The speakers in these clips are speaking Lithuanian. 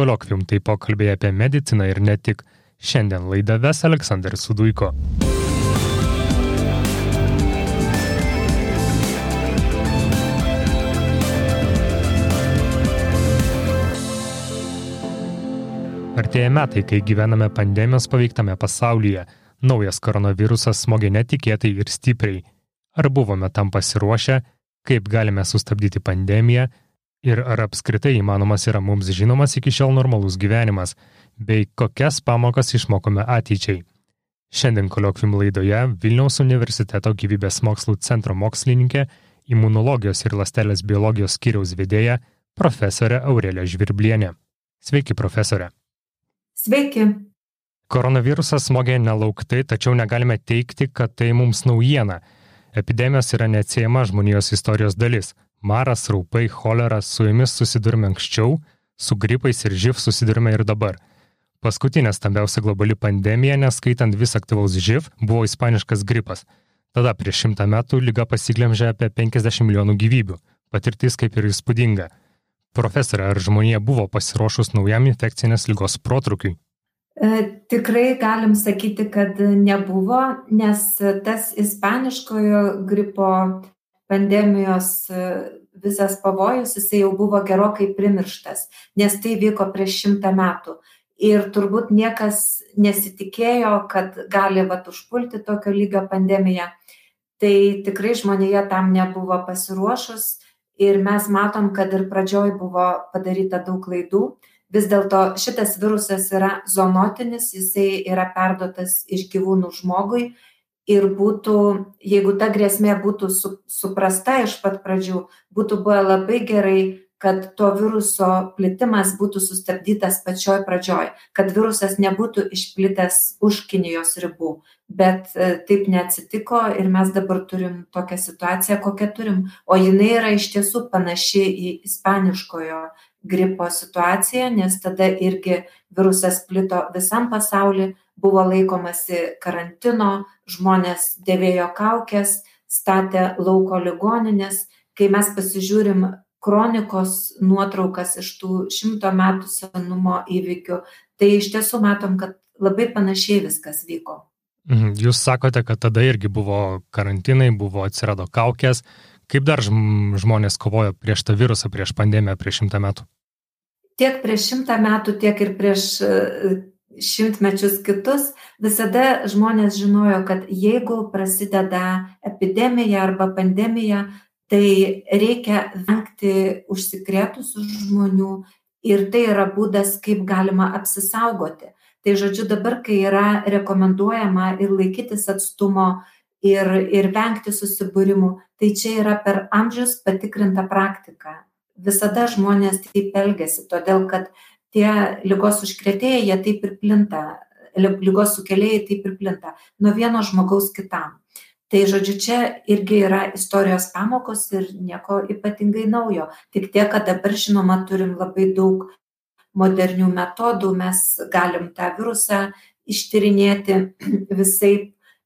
kolokvium, tai pokalbėje apie mediciną ir ne tik. Šiandien laidą ves Aleksandras Suduiko. Artėja metai, kai gyvename pandemijos paveiktame pasaulyje. Naujas koronavirusas smogė netikėtai ir stipriai. Ar buvome tam pasiruošę, kaip galime sustabdyti pandemiją ir ar apskritai įmanomas yra mums žinomas iki šiol normalus gyvenimas, bei kokias pamokas išmokome ateičiai. Šiandien koliokvim laidoje Vilniaus universiteto gyvybės mokslų centro mokslininkė, imunologijos ir lastelės biologijos skyriaus vedėja profesorė Aurelė Žvirblienė. Sveiki, profesorė. Sveiki. Koronavirusas smogė nelauktai, tačiau negalime teikti, kad tai mums naujiena. Epidemijos yra neatsiejama žmonijos istorijos dalis. Maras, raupai, cholera su jomis susidurime anksčiau, su gripais ir živ susidurime ir dabar. Paskutinė stambiausia globali pandemija, neskaitant vis aktyvaus živ, buvo ispaniškas gripas. Tada prieš šimtą metų lyga pasiglemžė apie 50 milijonų gyvybių. Patirtis kaip ir įspūdinga. Profesorė, ar žmonija buvo pasiruošus naujam infekcinės lygos protrukiui? E, tikrai galim sakyti, kad nebuvo, nes tas ispaniškojo gripo pandemijos e, visas pavojus, jisai jau buvo gerokai primirštas, nes tai vyko prieš šimtą metų. Ir turbūt niekas nesitikėjo, kad gali vat užpulti tokio lygio pandemiją. Tai tikrai žmonėje tam nebuvo pasiruošus ir mes matom, kad ir pradžioj buvo padaryta daug klaidų. Vis dėlto šitas virusas yra zoonotinis, jisai yra perduotas iš gyvūnų žmogui ir būtų, jeigu ta grėsmė būtų su, suprasta iš pat pradžių, būtų buvę labai gerai, kad to viruso plitimas būtų sustabdytas pačioj pradžioj, kad virusas nebūtų išplitęs už Kinijos ribų. Bet e, taip neatsitiko ir mes dabar turim tokią situaciją, kokią turim. O jinai yra iš tiesų panaši į ispaniškojo gripo situaciją, nes tada irgi virusas plito visam pasauliu, buvo laikomasi karantino, žmonės dėvėjo kaukės, statė lauko ligoninės. Kai mes pasižiūrim kronikos nuotraukas iš tų šimto metų senumo įvykių, tai iš tiesų matom, kad labai panašiai viskas vyko. Mhm. Jūs sakote, kad tada irgi buvo karantinai, buvo atsirado kaukės. Kaip dar žmonės kovojo prieš tą virusą, prieš pandemiją, prieš šimtą metų? Tiek prieš šimtą metų, tiek ir prieš šimtmečius kitus, visada žmonės žinojo, kad jeigu prasideda epidemija arba pandemija, tai reikia vengti užsikrėtusių žmonių ir tai yra būdas, kaip galima apsisaugoti. Tai žodžiu, dabar, kai yra rekomenduojama ir laikytis atstumo ir, ir vengti susibūrimų, tai čia yra per amžius patikrinta praktika. Visada žmonės taip elgesi, todėl kad tie ligos užkrėtėjai, jie taip ir plinta, lygos sukėlėjai taip ir plinta nuo vieno žmogaus kitam. Tai žodžiu, čia irgi yra istorijos pamokos ir nieko ypatingai naujo. Tik tiek, kad dabar žinoma turim labai daug modernių metodų, mes galim tą virusą ištyrinėti visai,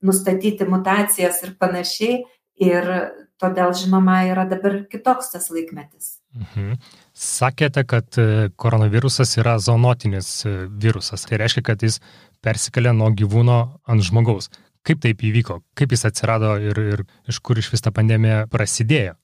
nustatyti mutacijas ir panašiai. Ir todėl, žinoma, yra dabar kitoks tas laikmetis. Mhm. Sakėte, kad e, koronavirusas yra zoonotinis e, virusas. Tai reiškia, kad jis persikelia nuo gyvūno ant žmogaus. Kaip taip įvyko? Kaip jis atsirado ir, ir iš kur iš vis ta pandemija prasidėjo?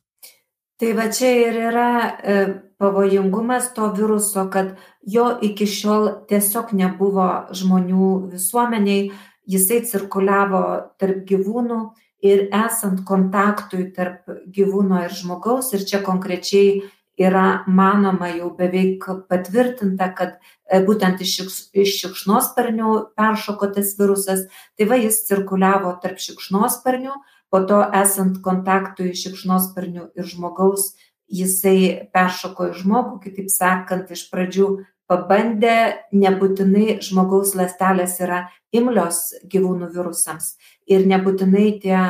Tai va čia ir yra e, pavojingumas to viruso, kad jo iki šiol tiesiog nebuvo žmonių visuomeniai, jisai cirkuliavo tarp gyvūnų ir esant kontaktui tarp gyvūno ir žmogaus, ir čia konkrečiai yra manoma jau beveik patvirtinta, kad e, būtent iš, iš šikšnosparnių peršoko tas virusas, tai va jis cirkuliavo tarp šikšnosparnių, po to esant kontaktui šikšnosparnių ir žmogaus, jisai peršoko į žmogų, kitaip sakant, iš pradžių pabandė, nebūtinai žmogaus lastelės yra imlios gyvūnų virusams. Ir nebūtinai tie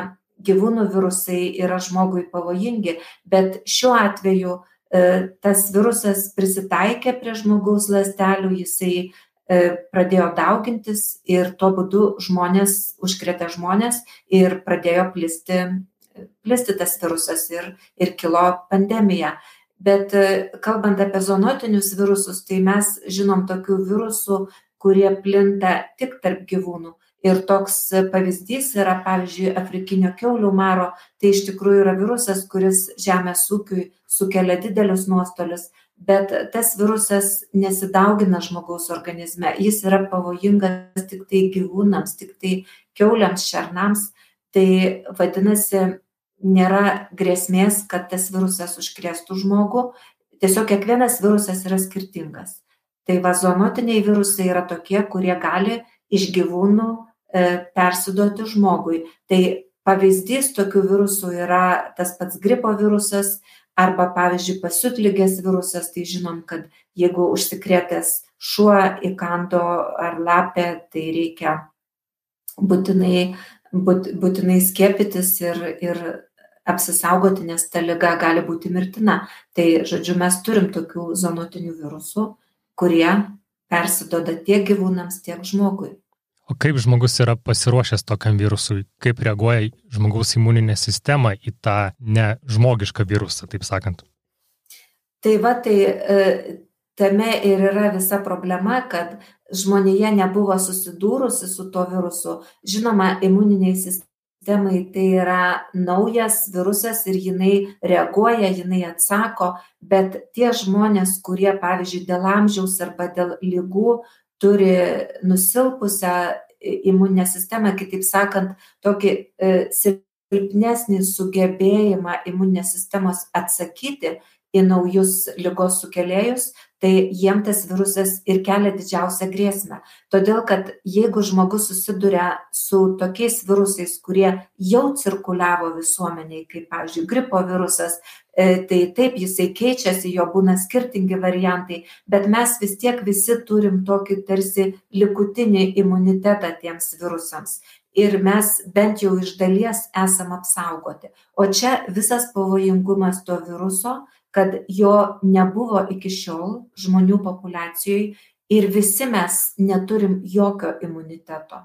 gyvūnų virusai yra žmogui pavojingi, bet šiuo atveju tas virusas prisitaikė prie žmogaus ląstelių, jisai e, pradėjo daugintis ir tuo būdu žmonės užkrėtė žmonės ir pradėjo plisti, plisti tas virusas ir, ir kilo pandemija. Bet kalbant apie zoonotinius virusus, tai mes žinom tokių virusų, kurie plinta tik tarp gyvūnų. Ir toks pavyzdys yra, pavyzdžiui, afrikinio keulių maro, tai iš tikrųjų yra virusas, kuris žemės ūkiui sukelia didelius nuostolius, bet tas virusas nesidaugina žmogaus organizme, jis yra pavojingas tik tai gyvūnams, tik tai keuliams, šernams, tai vadinasi, nėra grėsmės, kad tas virusas užkrėstų žmogų, tiesiog kiekvienas virusas yra skirtingas. Tai vazonotiniai virusai yra tokie, kurie gali iš gyvūnų E, persiduoti žmogui. Tai pavyzdys tokių virusų yra tas pats gripo virusas arba, pavyzdžiui, pasiutlygės virusas, tai žinom, kad jeigu užsikrėtęs šuo įkando ar lapė, tai reikia būtinai, būt, būtinai skiepytis ir, ir apsisaugoti, nes ta lyga gali būti mirtina. Tai, žodžiu, mes turim tokių zonotinių virusų, kurie persidoda tiek gyvūnams, tiek žmogui. O kaip žmogus yra pasiruošęs tokiam virusui? Kaip reaguoja žmogaus imuninė sistema į tą nežmogišką virusą, taip sakant? Tai va, tai e, tame ir yra visa problema, kad žmonėje nebuvo susidūrusi su tuo virusu. Žinoma, imuniniai sistemai tai yra naujas virusas ir jinai reaguoja, jinai atsako, bet tie žmonės, kurie, pavyzdžiui, dėl amžiaus arba dėl lygų turi nusilpusią imuninę sistemą, kitaip sakant, tokį e, silpnesnį sugebėjimą imuninės sistemos atsakyti į naujus lygos sukėlėjus, tai jiem tas virusas ir kelia didžiausią grėsmę. Todėl, kad jeigu žmogus susiduria su tokiais virusais, kurie jau cirkuliavo visuomeniai, kaip, pavyzdžiui, gripo virusas, e, tai taip jisai keičiasi, jo būna skirtingi variantai, bet mes vis tiek visi turim tokį tarsi likutinį imunitetą tiems virusams ir mes bent jau iš dalies esam apsaugoti. O čia visas pavojingumas to viruso kad jo nebuvo iki šiol žmonių populiacijoj ir visi mes neturim jokio imuniteto.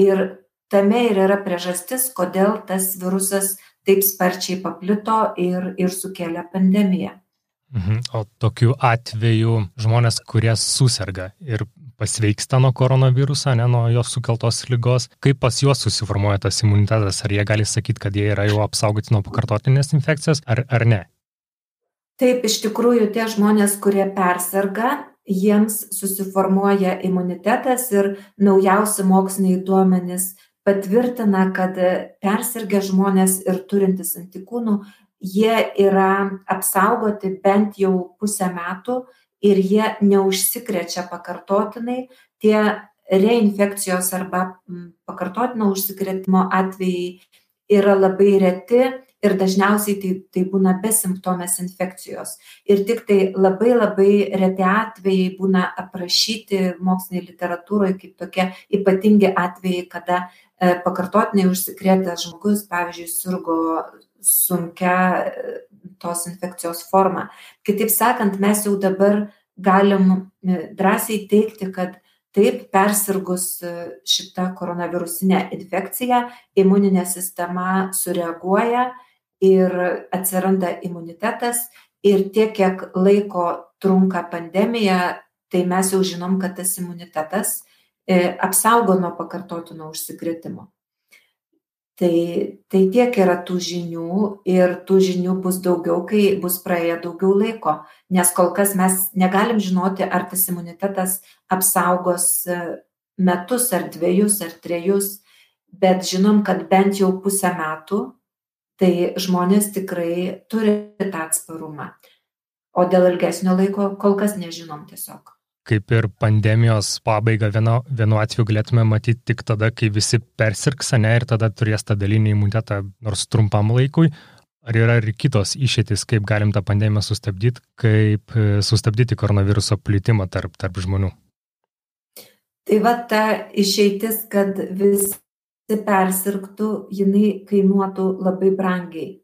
Ir tame ir yra priežastis, kodėl tas virusas taip sparčiai paplito ir, ir sukėlė pandemiją. Mhm. O tokiu atveju žmonės, kurie susirga ir pasveiksta nuo koronaviruso, ne nuo jos sukeltos lygos, kaip pas juos susiformuoja tas imunitetas, ar jie gali sakyti, kad jie yra jau apsaugoti nuo pakartotinės infekcijos, ar, ar ne? Taip iš tikrųjų tie žmonės kurie perserga jiems susiformuoja imunitetas ir naujausi moksliniai duomenys patvirtina kad persirgę žmonės ir turintys antikūnų jie yra apsaugoti bent jau pusę metų ir jie neužsikrečia pakartotinai. Tie reinfekcijos arba pakartotinio užsikrėtimo atvejai yra labai reti ir dažniausiai tai tai būna besimptomės infekcijos. Ir tiktai labai labai reti atvejai būna aprašyti mokslinėj literatūroj kaip tokie ypatingi atvejai kada e, pakartotinai užsikrėtęs žmogus pavyzdžiui sirgo sunkia e, tos infekcijos forma. Kitaip sakant mes jau dabar galim e, drąsiai teigti kad taip persirgus šita koronavirusine infekcija imuninė sistema sureaguoja ir atsiranda imunitetas ir tiek, kiek laiko trunka pandemija, tai mes jau žinom, kad tas imunitetas e, apsaugo nuo pakartotino užsikrėtimo. Tai, tai tiek yra tų žinių ir tų žinių bus daugiau, kai bus praėję daugiau laiko, nes kol kas mes negalim žinoti, ar tas imunitetas apsaugos e, metus ar dviejus ar trejus, bet žinom, kad bent jau pusę metų tai žmonės tikrai turi tą atsparumą. O dėl ilgesnio laiko kol kas nežinom tiesiog. Kaip ir pandemijos pabaiga vienu, vienu atveju galėtume matyti tik tada, kai visi persirgs, ne, ir tada turės tą dalinį imunitetą nors trumpam laikui. Ar yra ir kitos išėtis, kaip galim tą pandemiją sustabdyti, kaip e, sustabdyti koronaviruso plitimą tarp, tarp žmonių? Tai va ta išeitis, kad visi persirgtų, jinai kainuotų labai brangiai.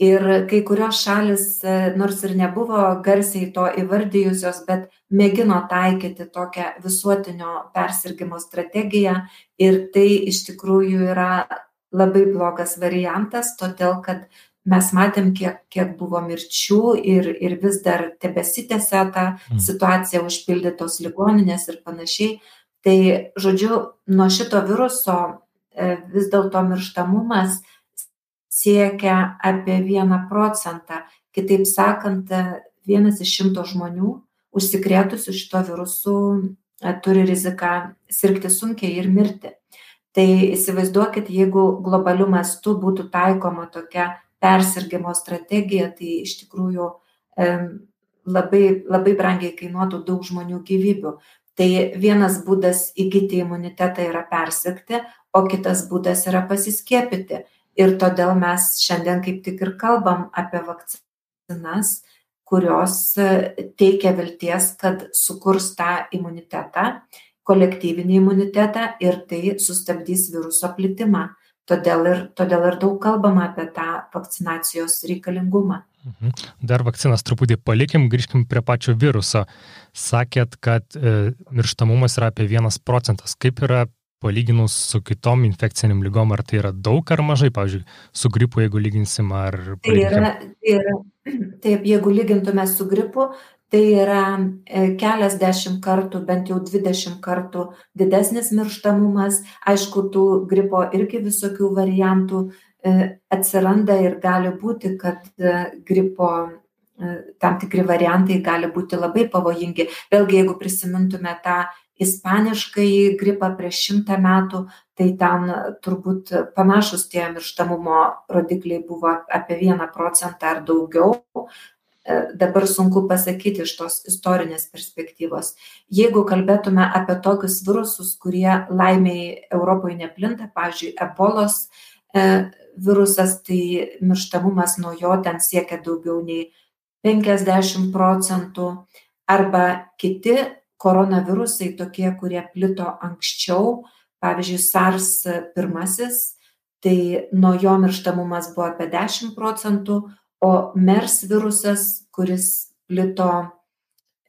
Ir kai kurios šalis, e, nors ir nebuvo garsiai to įvardijusios, bet mėgino taikyti tokią visuotinio persirgymo strategiją ir tai iš tikrųjų yra labai blogas variantas, todėl kad mes matėm, kiek, kiek buvo mirčių ir, ir vis dar tebesitėse ta mm. situacija užpildytos ligoninės ir panašiai. Tai, žodžiu, nuo šito viruso vis dėlto mirštamumas siekia apie vieną procentą. Kitaip sakant, vienas iš šimto žmonių užsikrėtusių šito virusu e, turi riziką sirgti sunkiai ir mirti. Tai įsivaizduokit, jeigu globalių mastų būtų taikoma tokia persirgymo strategija, tai iš tikrųjų e, labai, labai brangiai kainuotų daug žmonių gyvybių. Tai vienas būdas įgyti imunitetą yra persirgti, o kitas būdas yra pasiskiepyti. Ir todėl mes šiandien kaip tik ir kalbam apie vakcinas, kurios e, teikia vilties, kad sukurs tą imunitetą, kolektyvinį imunitetą ir tai sustabdys viruso plitimą. Todėl ir, todėl ir daug kalbama apie tą vakcinacijos reikalingumą. Mhm. Dar vakcinas truputį palikim, grįžkim prie pačio viruso. Sakėt, kad e, mirštamumas yra apie vienas procentas. Kaip yra palyginus su kitom infekciniam lygom, ar tai yra daug ar mažai, pavyzdžiui, su gripu, jeigu lyginsim, ar... Tai yra, tai yra, taip, jeigu lygintume su gripu, tai yra e, keliasdešimt kartų, bent jau dvidešimt kartų didesnis mirštamumas. Aišku, tų gripo irgi visokių variantų e, atsiranda ir gali būti, kad e, gripo tam tikri variantai gali būti labai pavojingi. Vėlgi, jeigu prisimintume tą ispaniškąjį gripą prieš šimtą metų, tai ten turbūt panašus tie mirštamumo rodikliai buvo apie vieną procentą ar daugiau. E, dabar sunku pasakyti iš tos istorinės perspektyvos. Jeigu kalbėtume apie tokius virusus, kurie laimiai Europoje neplinta, pavyzdžiui, ebolos e, virusas, tai mirštamumas nuo jo ten siekia daugiau nei 50 procentų, arba kiti koronavirusai tokie, kurie plito anksčiau, pavyzdžiui, SARS pirmasis, tai nuo jo mirštamumas buvo apie 10 procentų, o MERS virusas, kuris plito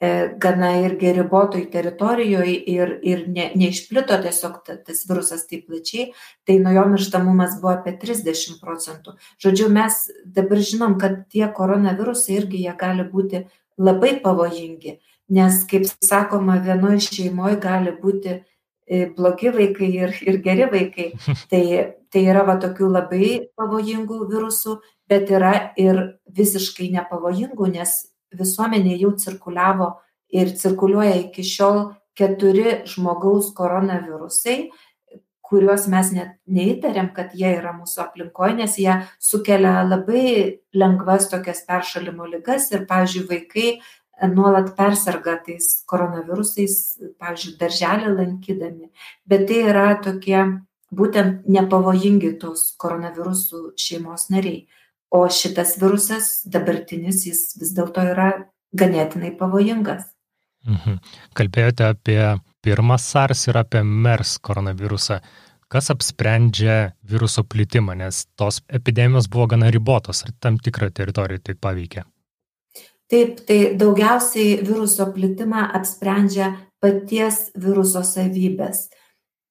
e, gana irgi ribotoj teritorijoje ir, ir ne, neišplito tiesiog tas virusas taip plačiai, tai nuo jo mirštamumas buvo apie 30 procentų. Žodžiu, mes dabar žinom, kad tie koronavirusai irgi jie gali būti labai pavojingi nes kaip sakoma vienoj šeimoj gali būti e, blogi vaikai ir, ir geri vaikai. Tai, tai yra va tokių labai pavojingų virusų, bet yra ir visiškai nepavojingų, nes visuomenė jau cirkuliavo ir cirkuliuoja iki šiol keturi žmogaus koronavirusai, kuriuos mes net neįtariam, kad jie yra mūsų aplinkoje, nes jie sukelia labai lengvas tokias peršalimo lygas ir, pavyzdžiui, vaikai nuolat persirga tais koronavirusais, pavyzdžiui, darželį lankydami, bet tai yra tokie būtent nepavojingi tos koronavirusų šeimos nariai. O šitas virusas dabartinis, jis vis dėlto yra ganėtinai pavojingas. Mhm. Kalbėjote apie pirmą SARS ir apie MERS koronavirusą. Kas apsprendžia viruso plitimą, nes tos epidemijos buvo gana ribotos, ar tam tikrą teritoriją tai paveikė? Taip, tai daugiausiai viruso plitimą apsprendžia paties viruso savybės.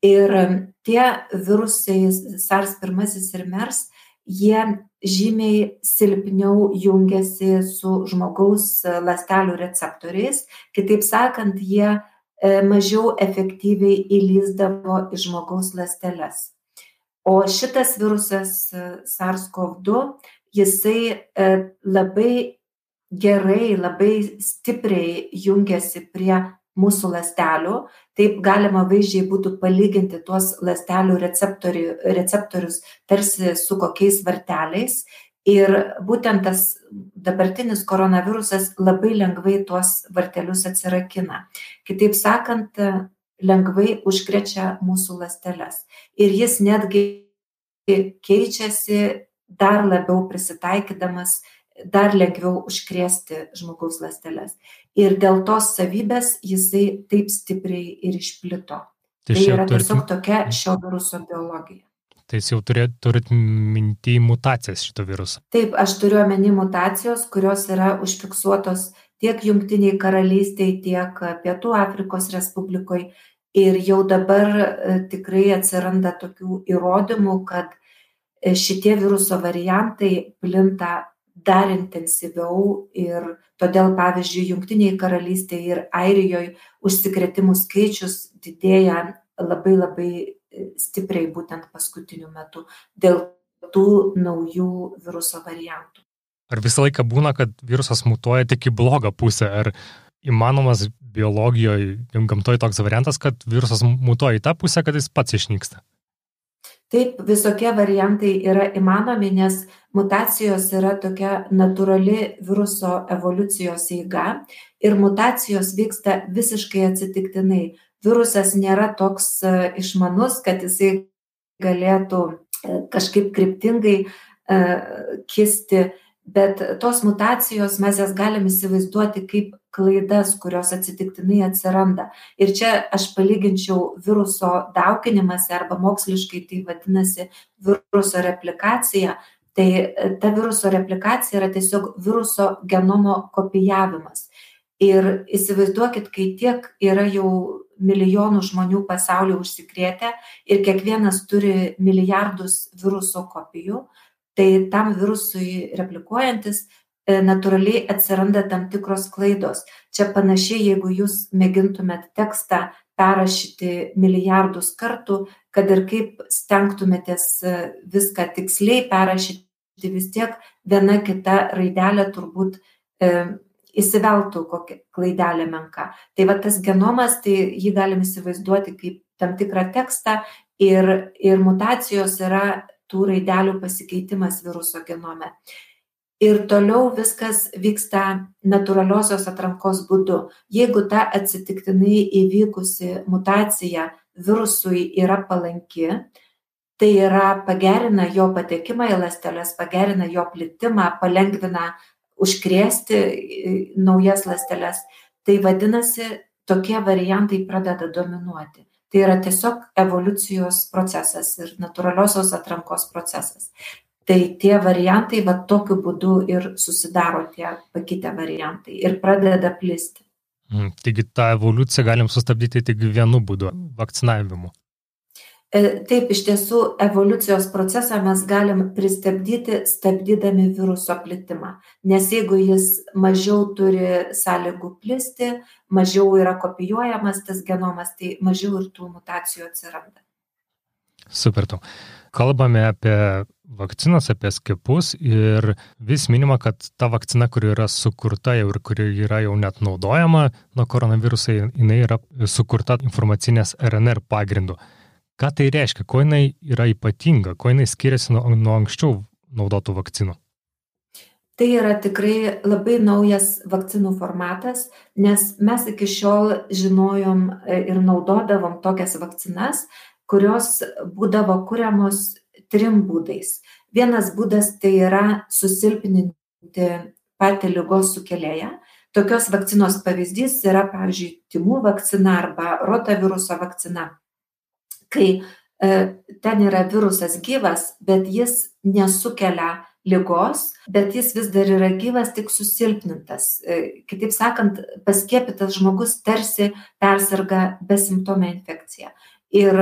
Ir tie virusai SARS-1 ir MERS, jie žymiai silpniau jungiasi su žmogaus ląstelių receptoriais. Kitaip sakant, jie e, mažiau efektyviai įlyzdavo į žmogaus ląsteles. O šitas virusas e, SARS-CoV-2, jisai e, labai gerai, labai stipriai jungiasi prie mūsų ląstelių. Taip galima vaizdžiai būtų palyginti tuos ląstelių receptorius tarsi su kokiais varteliais. Ir būtent tas dabartinis koronavirusas labai lengvai tuos vartelius atsirakina. Kitaip sakant, lengvai užkrečia mūsų ląsteles. Ir jis netgi keičiasi dar labiau prisitaikydamas dar lengviau užkrėsti žmogaus ląsteles. Ir dėl tos savybės jisai taip stipriai ir išplito. Tai, tai yra turit... tiesiog tokia šio viruso biologija. Tai jūs jau turėt, turit minti mutacijas šito viruso. Taip, aš turiu omeny mutacijos, kurios yra užfiksuotos tiek Junktiniai karalystiai, tiek Pietų Afrikos Respublikoje. Ir jau dabar e, tikrai atsiranda tokių įrodymų, kad šitie viruso variantai plinta dar intensyviau ir todėl, pavyzdžiui, Junktiniai karalystėje ir Airijoje užsikrėtimų skaičius didėja labai labai stipriai būtent paskutiniu metu dėl tų naujų viruso variantų. Ar visą laiką būna, kad virusas mutuoja tik į blogą pusę? Ar įmanomas biologijoje, gamtoje toks variantas, kad virusas mutuoja į tą pusę, kad jis pats išnyksta? Taip, visokie variantai yra įmanomi, nes mutacijos yra tokia natūrali viruso evoliucijos eiga ir mutacijos vyksta visiškai atsitiktinai. Virusas nėra toks e, išmanus, kad jisai galėtų e, kažkaip kryptingai e, kisti bet tos mutacijos mes jas galim įsivaizduoti kaip klaidas kurios atsitiktinai atsiranda. Ir čia aš palyginčiau viruso dauginimąsi arba moksliškai tai vadinasi viruso replikacija. Tai e, ta viruso replikacija yra tiesiog viruso genomo kopijavimas. Ir įsivaizduokit kai tiek yra jau milijonų žmonių pasauly užsikrėtę ir kiekvienas turi milijardus viruso kopijų tai tam virusui replikuojantis natūraliai atsiranda tam tikros klaidos. Čia panašiai, jeigu jūs mėgintumėt tekstą perrašyti milijardus kartų, kad ir kaip stengtumėtės e, viską tiksliai perrašyti, vis tiek viena kita raidelė turbūt e, įsiveltų kokią klaidelę menką. Tai va tas genomas, tai jį galim įsivaizduoti kaip tam tikrą tekstą ir, ir mutacijos yra tų raidelių pasikeitimas viruso genome. Ir toliau viskas vyksta natūraliosios atrankos būdu. Jeigu ta atsitiktinai įvykusi mutacija virusui yra palanki, tai yra pagerina jo patekimą į ląsteles, pagerina jo plitimą, palengvina užkrėsti e, naujas ląsteles, tai vadinasi, tokie variantai pradeda dominuoti tai yra tiesiog evoliucijos procesas ir natūraliosios atrankos procesas. Tai tie variantai va tokiu būdu ir susidaro tie pakitę variantai ir pradeda plisti. Mm, taigi tą evoliuciją galim sustabdyti tik vienu būdu - vakcinavimu. E, taip, iš tiesų evoliucijos procesą mes galim pristabdyti, stabdydami viruso plitimą. Nes jeigu jis mažiau turi sąlygų plisti, mažiau yra kopijuojamas tas genomas, tai mažiau ir tų mutacijų atsiranda. Super tau. Kalbame apie vakcinas, apie skepus ir vis minima, kad ta vakcina, kuri yra sukurta jau ir kuri yra jau net naudojama nuo koronaviruso, jinai yra sukurta informacinės RNR pagrindu. Ką tai reiškia, kuo jinai yra ypatinga, kuo jinai skiriasi nuo, nuo anksčiau naudotų vakcinų? Tai yra tikrai labai naujas vakcinų formatas, nes mes iki šiol žinojom e, ir naudodavom tokias vakcinas, kurios būdavo kuriamos trim būdais. Vienas būdas tai yra susilpninti patį lygos sukėlėją. Tokios vakcinos pavyzdys yra, pavyzdžiui, timų vakcina arba rotaviruso vakcina kai e, ten yra virusas gyvas, bet jis nesukelia lygos, bet jis vis dar yra gyvas, tik susilpnintas. E, kitaip sakant, paskiepytas žmogus tarsi persirga besimptomę infekciją. Ir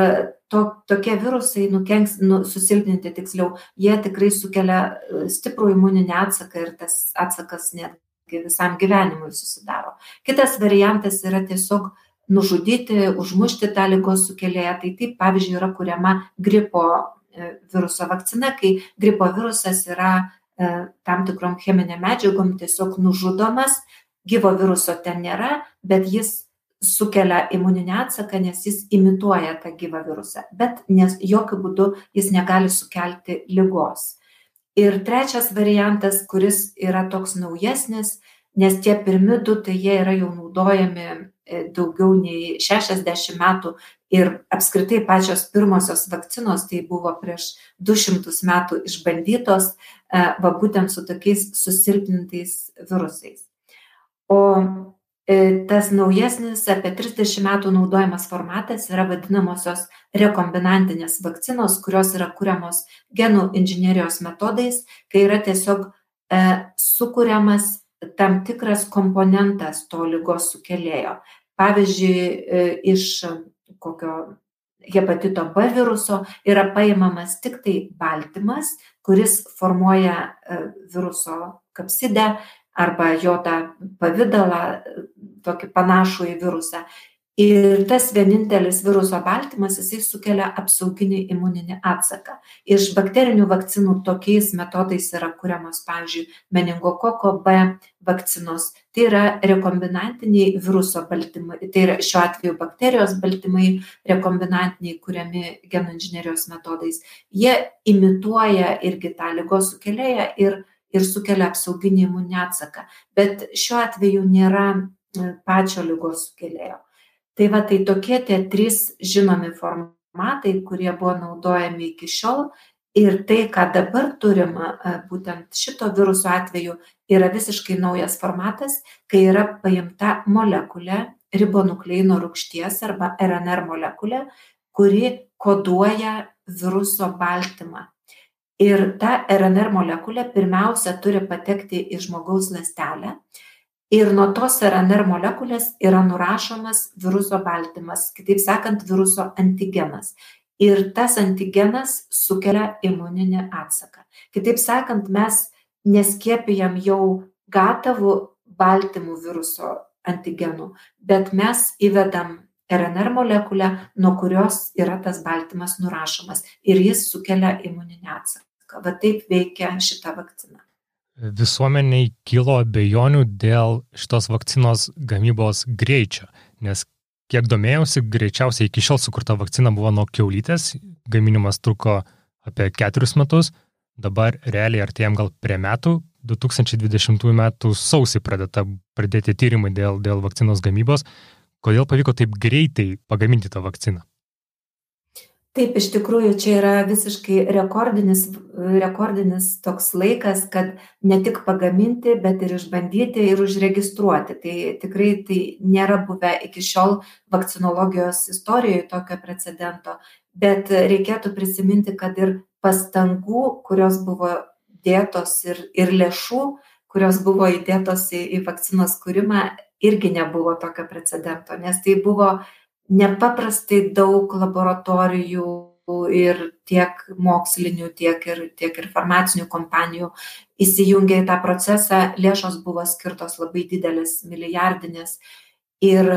to, tokie virusai nukenks, nu, susilpninti tiksliau, jie tikrai sukelia e, stiprų imuninį atsaką ir tas atsakas netgi visam gyvenimui susidaro. Kitas variantas yra tiesiog nužudyti, užmušti tą lygos sukėlėją. Tai taip, pavyzdžiui, yra kuriama gripo e, viruso vakcina, kai gripo virusas yra e, tam tikrom cheminiam medžiagom tiesiog nužudomas, gyvo viruso ten nėra, bet jis sukelia imuninį atsaką, nes jis imituoja tą gyvą virusą, bet nes jokių būdų jis negali sukelti lygos. Ir trečias variantas, kuris yra toks naujesnis, nes tie pirmi du, tai jie yra jau naudojami E, daugiau nei 60 metų ir apskritai pačios pirmosios vakcinos tai buvo prieš 200 metų išbandytos e, va būtent su tokiais susilpnintais virusais. O tas naujesnis apie 30 metų naudojamas formatas yra vadinamosios rekombinantinės vakcinos, kurios yra kuriamos genų inžinierijos metodais, kai yra tiesiog e, sukūriamas tam tikras komponentas to lygos sukėlėjo. Pavyzdžiui e, iš kokio hepatito B viruso yra paimamas tik tai baltymas, kuris formuoja e, viruso kapsidę arba jo tą pavydalą, tokį panašų į virusą. Ir tas vienintelis viruso baltymas, jisai sukelia apsauginį imuninį atsaką. Iš bakterinių vakcinų tokiais metodais yra kuriamos, pavyzdžiui, meningokoko B vakcinos. Tai yra rekombinantiniai viruso baltymai, tai yra šiuo atveju bakterijos baltymai rekombinantiniai kuriami genų inžinierijos metodais. Jie imituoja irgi tą lygos sukėlėją ir, ir sukelia apsauginį imuninį atsaką. Bet šiuo atveju nėra pačio lygos sukėlėjo. Tai va, tai tokie tie trys žinomi formatai, kurie buvo naudojami iki šiol. Ir tai, ką dabar turime, būtent šito viruso atveju, yra visiškai naujas formatas, kai yra paimta molekulė ribonukleino rūgšties arba RNR molekulė, kuri koduoja viruso baltymą. Ir ta RNR molekulė pirmiausia turi patekti į žmogaus lastelę ir nuo tos rnr molekulės yra nurašomas viruso baltymas kitaip sakant viruso antigenas. Ir tas antigenas sukelia imuninį atsaką. Kitaip sakant mes neskiepijam jau gatavų baltymų viruso antigenų bet mes įvedam rnr molekulę nuo kurios yra tas baltymas nurašomas. Ir jis sukelia imuninį atsaką va taip veikia šita vakcina visuomeniai kilo abejonių dėl šitos vakcinos gamybos greičio, nes kiek domėjausi, greičiausiai iki šiol sukurta vakcina buvo nuo keulytės, gaminimas truko apie keturis metus, dabar realiai artėjom gal prie metų, 2020 m. sausį pradėta pradėti tyrimai dėl, dėl vakcinos gamybos. Kodėl pavyko taip greitai pagaminti tą vakciną? Taip iš tikrųjų čia yra visiškai rekordinis rekordinis toks laikas kad ne tik pagaminti bet ir išbandyti ir užregistruoti. Tai tikrai tai nėra buvę iki šiol vakcinologijos istorijoj tokio precedento bet reikėtų prisiminti kad ir pastangų kurios buvo dėtos ir ir lėšų kurios buvo įdėtos į į vakcinos kūrimą irgi nebuvo tokio precedento nes tai buvo nepaprastai daug laboratorijų ir tiek mokslinių, tiek ir, tiek ir farmacinių kompanijų įsijungė į tą procesą, lėšos buvo skirtos labai didelės, milijardinės ir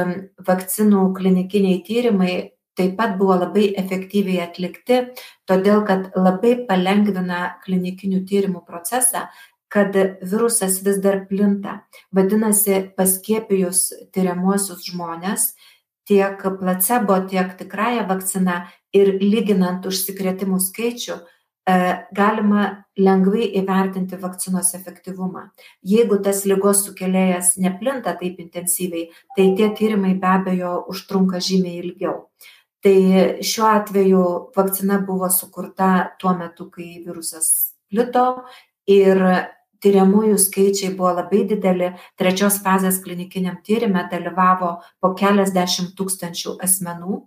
vakcinų klinikiniai tyrimai taip pat buvo labai efektyviai atlikti, todėl kad labai palengvina klinikinių tyrimų procesą, kad virusas vis dar plinta. Vadinasi, paskiepijus tyriamuosius žmonės, tiek placebo, tiek tikrąją vakciną ir lyginant užsikrėtimų skaičių, e, galima lengvai įvertinti vakcinos efektyvumą. Jeigu tas lygos sukėlėjas neplinta taip intensyviai, tai tie tyrimai be abejo užtrunka žymiai ilgiau. Tai šiuo atveju vakcina buvo sukurta tuo metu, kai virusas plito ir tiriamųjų skaičiai buvo labai dideli. Trečios fazės klinikiniam tyrime dalyvavo po keliasdešimt tūkstančių asmenų.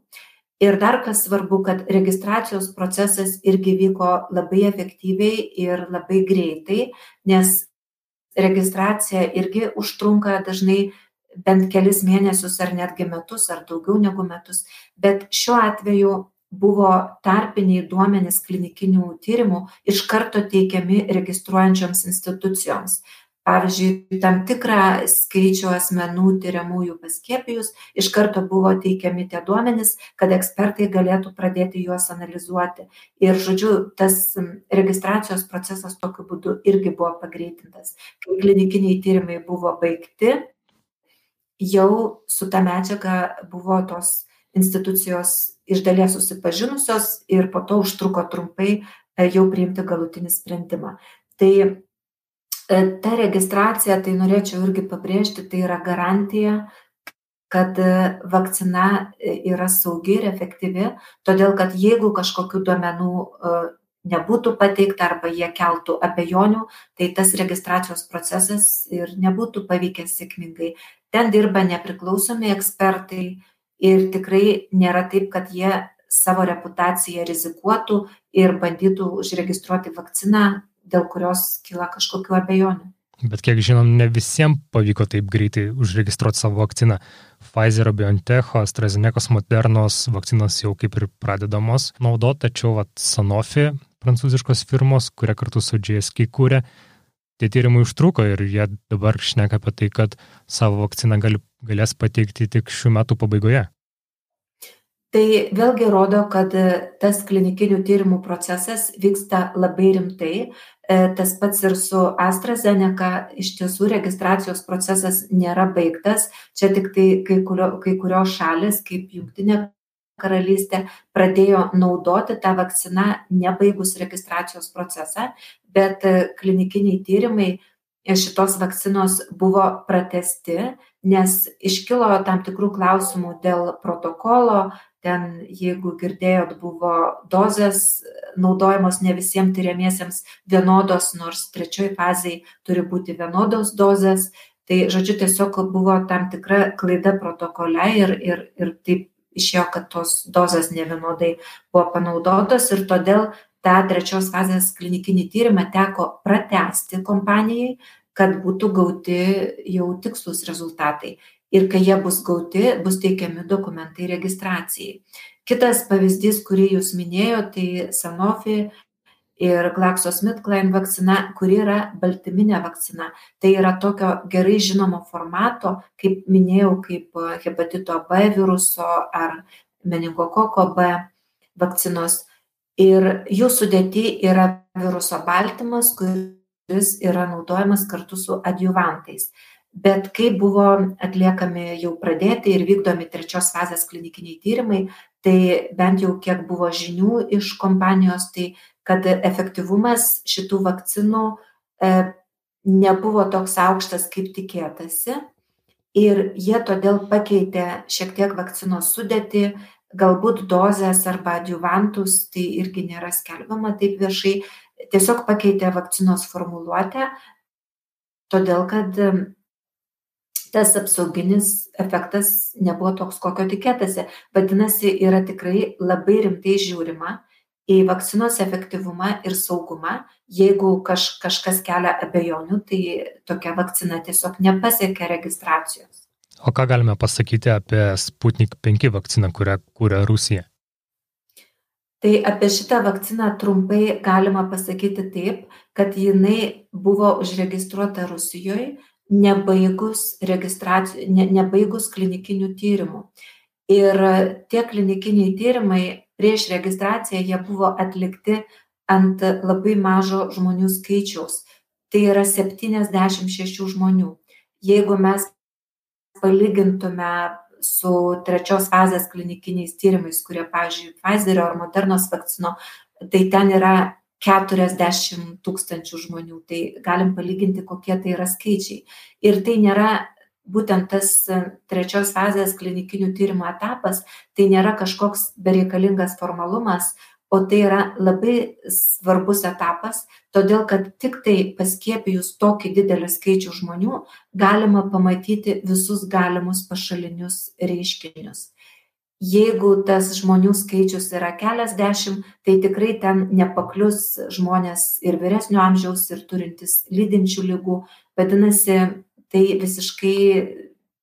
Ir dar kas svarbu kad registracijos procesas irgi vyko labai efektyviai ir labai greitai nes registracija irgi užtrunka dažnai bent kelis mėnesius ar netgi metus ar daugiau negu metus. Bet šiuo atveju buvo tarpiniai duomenys klinikinių tyrimų iš karto teikiami registruojančioms institucijoms. Pavyzdžiui, tam tikrą skaičių asmenų tyriamųjų paskiepijus iš karto buvo teikiami tie duomenys, kad ekspertai galėtų pradėti juos analizuoti. Ir, žodžiu, tas registracijos procesas tokiu būdu irgi buvo pagreitintas. Kai klinikiniai tyrimai buvo baigti, jau su ta medžiaga buvo tos institucijos iš dalies susipažinusios ir po to užtruko trumpai e, jau priimti galutinį sprendimą. Tai e, ta registracija, tai norėčiau irgi pabrėžti, tai yra garantija, kad e, vakcina yra saugi ir efektyvi, todėl kad jeigu kažkokių duomenų nebūtų pateikta arba jie keltų abejonių, tai tas registracijos procesas ir nebūtų pavykęs sėkmingai. Ten dirba nepriklausomi ekspertai, ir tikrai nėra taip, kad jie savo reputaciją rizikuotų ir bandytų užregistruoti vakciną, dėl kurios kyla kažkokiu abejonių. Bet kiek žinom, ne visiems pavyko taip greitai užregistruoti savo vakciną. Pfizer, BioNTech, AstraZeneca, Modernos vakcinos jau kaip ir pradedamos naudoti, tačiau vat, Sanofi, prancūziškos firmos, kurie kartu su GSK kūrė, tie tyrimai užtruko ir jie dabar šneka apie tai, kad savo vakciną gali, galės pateikti tik šių metų pabaigoje. Tai vėlgi rodo, kad tas klinikinių tyrimų procesas vyksta labai rimtai, E, tas pats ir su AstraZeneca, iš tiesų registracijos procesas nėra baigtas. Čia tik tai kai, kurio, kai kurios šalis, kaip Junktinė karalystė, pradėjo naudoti tą vakciną nebaigus registracijos procesą, bet e, klinikiniai tyrimai šitos vakcinos buvo pratesti, nes iškilo tam tikrų klausimų dėl protokolo, ten jeigu girdėjot buvo dozės naudojamos ne visiems tyriamiesiems vienodos, nors trečioj fazėj turi būti vienodos dozės. Tai, žodžiu, tiesiog buvo tam tikra klaida protokole ir, ir, ir taip išėjo, kad tos dozės nevienodai buvo panaudotos ir todėl tą trečios fazės klinikinį tyrimą teko pratesti kompanijai, kad būtų gauti jau tikslus rezultatai ir kai jie bus gauti, bus teikiami dokumentai registracijai. Kitas pavyzdys, kurį jūs minėjote, tai Sanofi ir GlaxoSmithKline vakcina, kuri yra baltyminė vakcina. Tai yra tokio gerai žinomo formato, kaip minėjau, kaip hepatito B viruso ar meningokoko B vakcinos. Ir jų sudėti yra viruso baltymas, kuris yra naudojamas kartu su adjuvantais bet kai buvo atliekami jau pradėti ir vykdomi trečios fazės klinikiniai tyrimai, tai bent jau kiek buvo žinių iš kompanijos, tai kad efektyvumas šitų vakcinų e, nebuvo toks aukštas, kaip tikėtasi. Ir jie todėl pakeitė šiek tiek vakcinos sudėti, galbūt dozes arba adjuvantus, tai irgi nėra skelbiama taip viešai, tiesiog pakeitė vakcinos formuluotę, todėl kad tas apsauginis efektas nebuvo toks, kokio tikėtasi. Vadinasi, yra tikrai labai rimtai žiūrima į vakcinos efektyvumą ir saugumą. Jeigu kaž, kažkas kelia abejonių, tai tokia vakcina tiesiog nepasiekia registracijos. O ką galime pasakyti apie Sputnik 5 vakciną, kurią kūrė Rusija? Tai apie šitą vakciną trumpai galima pasakyti taip, kad jinai buvo užregistruota Rusijoje, nebaigus registracijų, ne, nebaigus klinikinių tyrimų. Ir tie klinikiniai tyrimai prieš registraciją jie buvo atlikti ant labai mažo žmonių skaičiaus. Tai yra 76 žmonių. Jeigu mes palygintume su trečios fazės klinikiniais tyrimais, kurie, pavyzdžiui, Pfizerio ar Modernos vakcino, tai ten yra 40 tūkstančių žmonių. Tai galim palyginti, kokie tai yra skaičiai. Ir tai nėra būtent tas e, trečios fazės klinikinių tyrimų etapas, tai nėra kažkoks bereikalingas formalumas, o tai yra labai svarbus etapas, todėl kad tik tai paskiepijus tokį didelį skaičių žmonių galima pamatyti visus galimus pašalinius reiškinius jeigu tas žmonių skaičius yra keliasdešimt tai tikrai ten nepaklius žmonės ir vyresnio amžiaus ir turintys lydinčių ligų vadinasi tai visiškai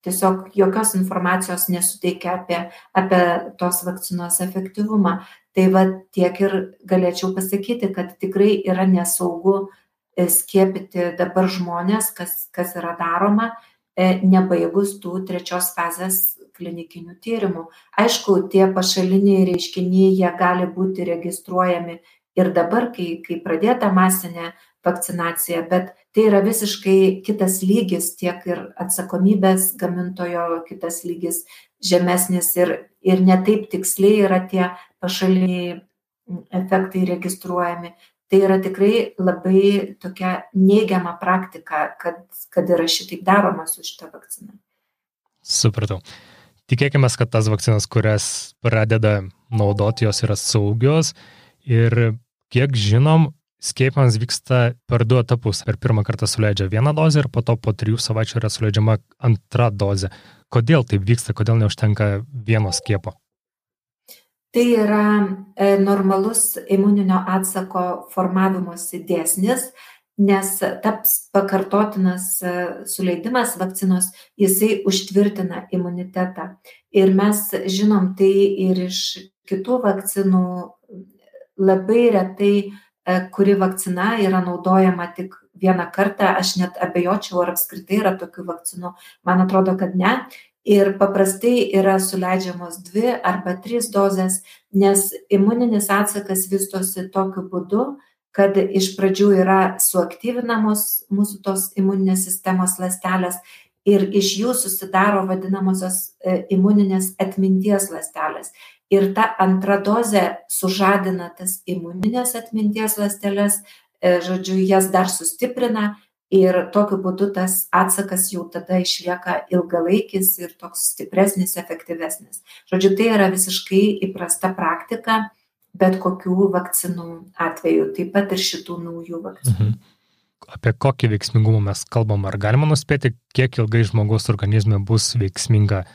tiesiog jokios informacijos nesuteikia apie, apie tos vakcinos efektyvumą. Tai va tiek ir galėčiau pasakyti, kad tikrai yra nesaugu e, skiepyti dabar žmonės, kas, kas yra daroma, e, nebaigus tų trečios fazės klinikinių tyrimų. Aišku, tie pašaliniai reiškiniai, jie gali būti registruojami ir dabar, kai, kai pradėta masinė vakcinacija, bet tai yra visiškai kitas lygis, tiek ir atsakomybės gamintojo kitas lygis žemesnis ir, ir netaip tiksliai yra tie pašaliniai efektai registruojami. Tai yra tikrai labai tokia neigiama praktika, kad, kad yra šitaip daroma su šita vakcina. Supratau. Tikėkime, kad tas vakcinas, kurias pradeda naudoti, jos yra saugios ir kiek žinom, skiepams vyksta per du etapus. Per pirmą kartą suleidžia vieną dozę ir po to po trijų savaičių yra suleidžiama antra dozė. Kodėl taip vyksta, kodėl neužtenka vieno skiepo? Tai yra e, normalus imuninio atsako formavimosi dėsnis, nes taps pakartotinas e, suleidimas vakcinos, jisai užtvirtina imunitetą. Ir mes žinom tai ir iš kitų vakcinų labai retai, e, kuri vakcina yra naudojama tik vieną kartą, aš net abejočiau, ar apskritai yra tokių vakcinų. Man atrodo, kad ne. Ir paprastai yra suleidžiamos dvi arba trys dozės, nes imuninis atsakas vystosi tokiu būdu, kad iš pradžių yra suaktyvinamos mūsų tos imuninės sistemos lastelės ir iš jų susidaro vadinamosios e, imuninės atminties lastelės. Ir ta antra dozė sužadina tas imuninės atminties lastelės, e, žodžiu, jas dar sustiprina ir tokiu būdu tas atsakas jau tada išlieka ilgalaikis ir toks stipresnis, efektyvesnis. Žodžiu, tai yra visiškai įprasta praktika bet kokių vakcinų atveju, taip pat ir šitų naujų vakcinų. Mhm. Apie kokį veiksmingumą mes kalbam, ar galima nuspėti, kiek ilgai žmogaus organizme bus veiksminga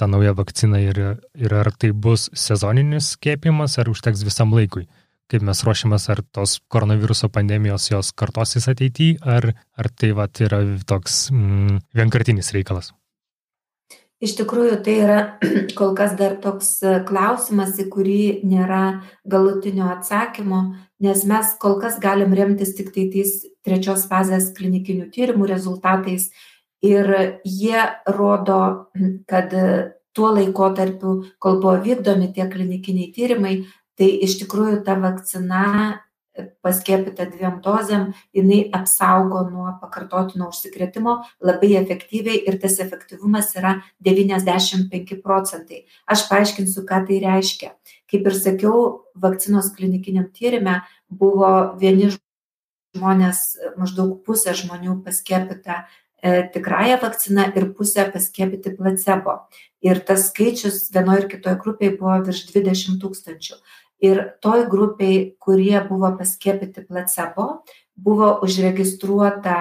ta nauja vakcina ir, ir ar tai bus sezoninis skėpimas, ar užteks visam laikui? Kaip mes ruošiamės, ar tos koronaviruso pandemijos jos kartosis ateityje, ar, ar tai vat, yra toks mm, vienkartinis reikalas? Iš tikrųjų, tai yra kol kas dar toks e, klausimas, į kurį nėra galutinio atsakymo, nes mes kol kas galim remtis tik tai tais trečios fazės klinikinių tyrimų rezultatais. Ir jie rodo, kad e, tuo laikotarpiu, kol buvo vykdomi tie klinikiniai tyrimai, tai iš tikrųjų ta vakcina paskiepyta dviem dozėm, jinai apsaugo nuo pakartotino užsikrėtimo labai efektyviai ir tas efektyvumas yra 95 procentai. Aš paaiškinsiu, ką tai reiškia. Kaip ir sakiau, vakcinos klinikiniam tyrimė buvo vieni žmonės, maždaug pusė žmonių paskiepyta e, tikrąją vakciną ir pusę paskiepyti placebo. Ir tas skaičius vienoje ir kitoje grupėje buvo virš 20 tūkstančių ir toj grupėj kurie buvo paskiepyti placebo buvo užregistruota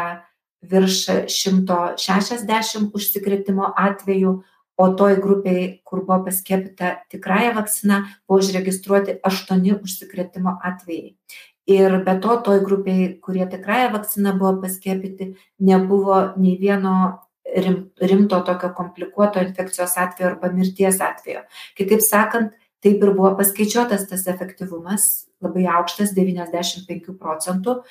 virš šimto šešiasdešim užsikrėtimo atvejų o toj grupėj kur buvo paskiepyta tikrąja vakcina buvo užregistruoti aštuoni užsikrėtimo atvejai. Ir be to toj grupėj kurie tikrąja vakcina buvo paskiepyti nebuvo nei vieno rim rimto tokio komplikuoto infekcijos atvejo arba mirties atvejo. Kitaip sakant taip ir buvo paskaičiuotas tas efektyvumas labai aukštas 95 procentų.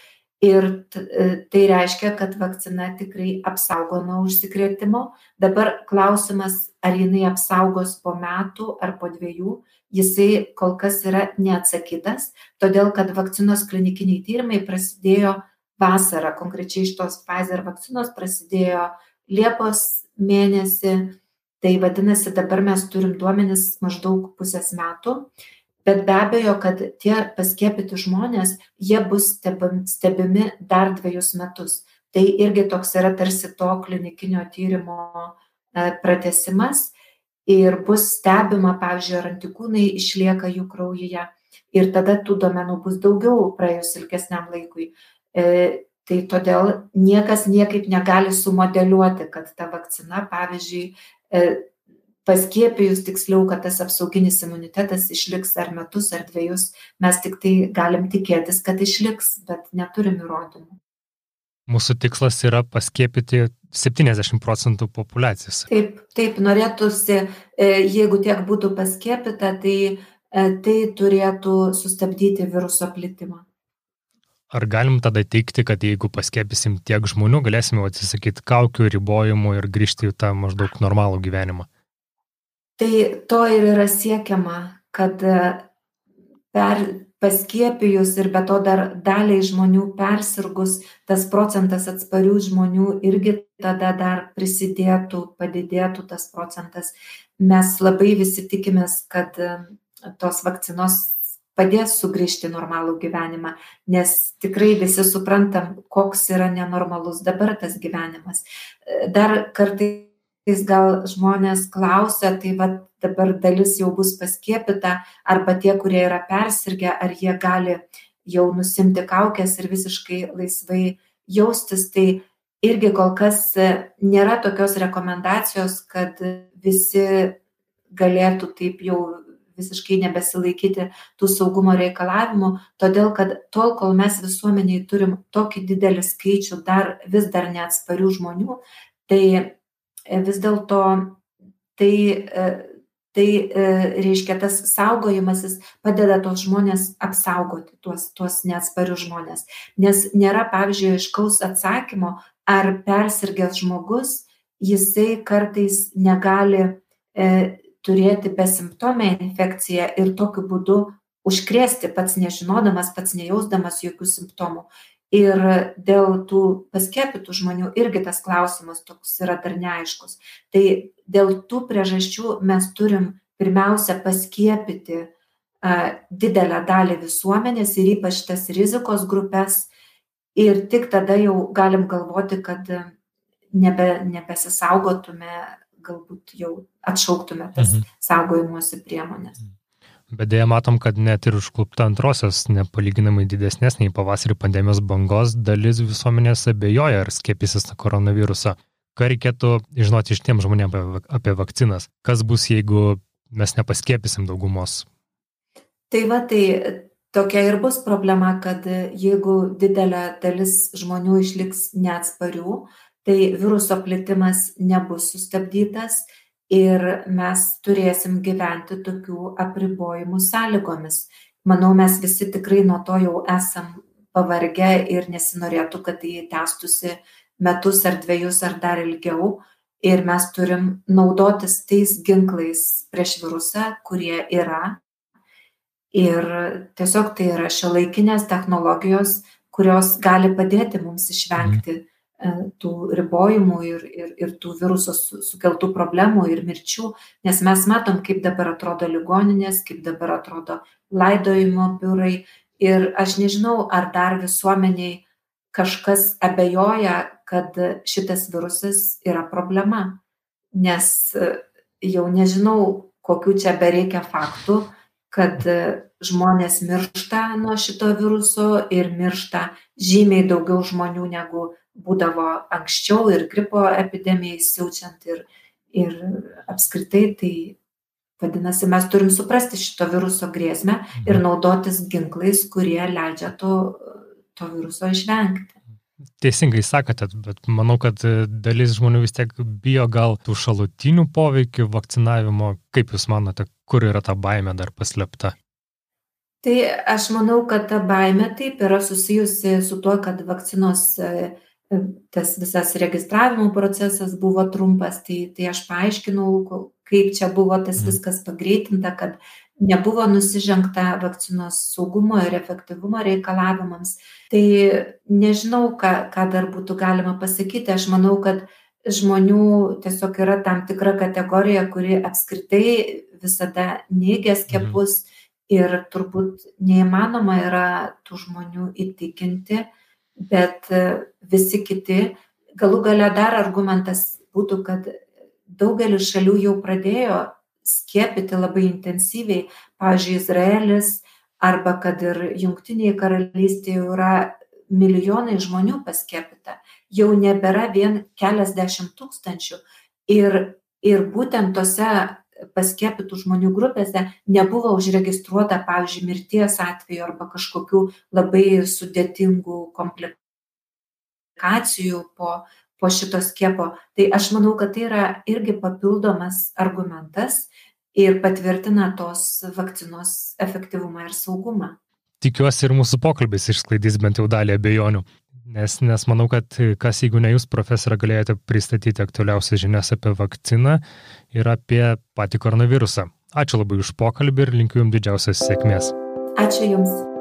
Ir e, tai reiškia, kad vakcina tikrai apsaugo nuo užsikrėtimo. Dabar klausimas, ar jinai apsaugos po metų ar po dviejų, jisai kol kas yra neatsakytas, todėl kad vakcinos klinikiniai tyrimai prasidėjo vasarą, konkrečiai iš tos Pfizer vakcinos prasidėjo Liepos mėnesį tai vadinasi dabar mes turim duomenis maždaug pusės metų bet be abejo kad tie paskiepyti žmonės jie bus stebim stebimi dar dvejus metus. Tai irgi toks yra tarsi to klinikinio tyrimo e, pratęsimas ir bus stebima pavyzdžiui ar antikūnai išlieka jų kraujyje ir tada tų duomenų bus daugiau praėjus ilgesniam laikui. E, tai todėl niekas niekaip negali sumodeliuoti kad ta vakcina pavyzdžiui paskiepijus tiksliau, kad tas apsauginis imunitetas išliks ar metus, ar dviejus, mes tik tai galim tikėtis, kad išliks, bet neturim įrodymų. Mūsų tikslas yra paskiepyti 70 procentų populacijos. Taip, taip, norėtųsi, e, jeigu tiek būtų paskiepita, tai e, tai turėtų sustabdyti viruso plitimą. Ar galim tada teikti, kad jeigu paskėpysim tiek žmonių, galėsime atsisakyti kaukių, ribojimų ir grįžti į tą maždaug normalų gyvenimą? Tai to ir yra siekiama, kad e, per paskiepijus ir be to dar daliai žmonių persirgus, tas procentas atsparių žmonių irgi tada dar prisidėtų, padidėtų tas procentas. Mes labai visi tikimės, kad e, tos vakcinos padės sugrįžti į normalų gyvenimą, nes tikrai visi suprantam, koks yra nenormalus dabar tas gyvenimas. Dar kartais gal žmonės klausia, tai va dabar dalis jau bus paskiepita, arba tie, kurie yra persirgę, ar jie gali jau nusimti kaukės ir visiškai laisvai jaustis. Tai irgi kol kas nėra tokios rekomendacijos, kad visi galėtų taip jau visiškai nebesilaikyti tų saugumo reikalavimų, todėl kad tol, kol mes visuomeniai turim tokį didelį skaičių dar vis dar neatsparių žmonių, tai vis dėlto tai tai e, reiškia tas saugojimasis padeda tos žmonės apsaugoti tuos tuos neatsparius žmones nes nėra pavyzdžiui aiškaus atsakymo ar persirgęs žmogus jisai kartais negali e, turėti besimptomę infekciją ir tokiu būdu užkrėsti pats nežinodamas pats nejausdamas jokių simptomų. Ir dėl tų paskiepytų žmonių irgi tas klausimas toks yra dar neaiškus. Tai dėl tų priežasčių mes turim pirmiausia paskiepyti didelę dalį visuomenės ir ypač tas rizikos grupės ir tik tada jau galim galvoti, kad nebe, nebesisaugotume, galbūt jau atšauktume tas mhm. saugojimuosi priemonės. Mhm. Bet dėja matom, kad net ir užklupta antrosios, nepalyginamai didesnės nei pavasarį pandemijos bangos, dalis visuomenės abejoja, ar skiepysis nuo koronaviruso. Ką reikėtų žinoti iš tiem žmonėms apie, apie vakcinas? Kas bus, jeigu mes nepaskiepysim daugumos? Tai va, tai tokia ir bus problema, kad jeigu didelė dalis žmonių išliks neatsparių, tai viruso plitimas nebus sustabdytas ir mes turėsim gyventi tokių apribojimų sąlygomis. Manau, mes visi tikrai nuo to jau esam pavargę ir nesinorėtų, kad tai tęstusi metus ar dviejus ar dar ilgiau. Ir mes turim naudotis tais ginklais prieš virusą, kurie yra. Ir tiesiog tai yra šiuolaikinės technologijos, kurios gali padėti mums išvengti E, tų ribojimų ir, ir, ir tų viruso sukeltų problemų ir mirčių, nes mes matom, kaip dabar atrodo ligoninės, kaip dabar atrodo laidojimo biurai. Ir aš nežinau, ar dar visuomeniai kažkas abejoja, kad šitas virusas yra problema, nes e, jau nežinau, kokiu čia bereikia faktų, kad e, žmonės miršta nuo šito viruso ir miršta žymiai daugiau žmonių negu būdavo anksčiau ir gripo epidemijai siaučiant ir, ir apskritai tai vadinasi, mes turim suprasti šito viruso grėsmę ir mhm. naudotis ginklais, kurie leidžia to, to viruso išvengti. Teisingai sakote, bet manau, kad dalis žmonių vis tiek bijo gal tų šalutinių poveikių vakcinavimo. Kaip Jūs manote, kur yra ta baime dar paslėpta? Tai aš manau, kad ta baime taip yra susijusi su tuo, kad vakcinos tas visas registravimo procesas buvo trumpas, tai, tai aš paaiškinau, kaip čia buvo tas mhm. viskas pagreitinta, kad nebuvo nusižengta vakcinos saugumo ir efektyvumo reikalavimams. Tai nežinau, ką, ką dar būtų galima pasakyti. Aš manau, kad žmonių tiesiog yra tam tikra kategorija, kuri apskritai visada neigia skiepus mhm. ir turbūt neįmanoma yra tų žmonių įtikinti bet e, visi kiti. Galų gale dar argumentas būtų, kad daugelis šalių jau pradėjo skiepyti labai intensyviai, pavyzdžiui, Izraelis arba kad ir Junktinėje karalystėje yra milijonai žmonių paskiepita, jau nebėra vien keliasdešimt tūkstančių. Ir, ir būtent tose paskiepytų žmonių grupėse nebuvo užregistruota, pavyzdžiui, mirties atveju arba kažkokių labai sudėtingų komplikacijų po, po šito skiepo. Tai aš manau, kad tai yra irgi papildomas argumentas ir patvirtina tos vakcinos efektyvumą ir saugumą. Tikiuosi ir mūsų pokalbis išsklaidys bent jau dalį abejonių. Nes, nes manau, kad kas, jeigu ne jūs, profesorė, galėjote pristatyti aktualiausias žinias apie vakciną ir apie patį koronavirusą. Ačiū labai už pokalbį ir linkiu jums didžiausios sėkmės. Ačiū Jums.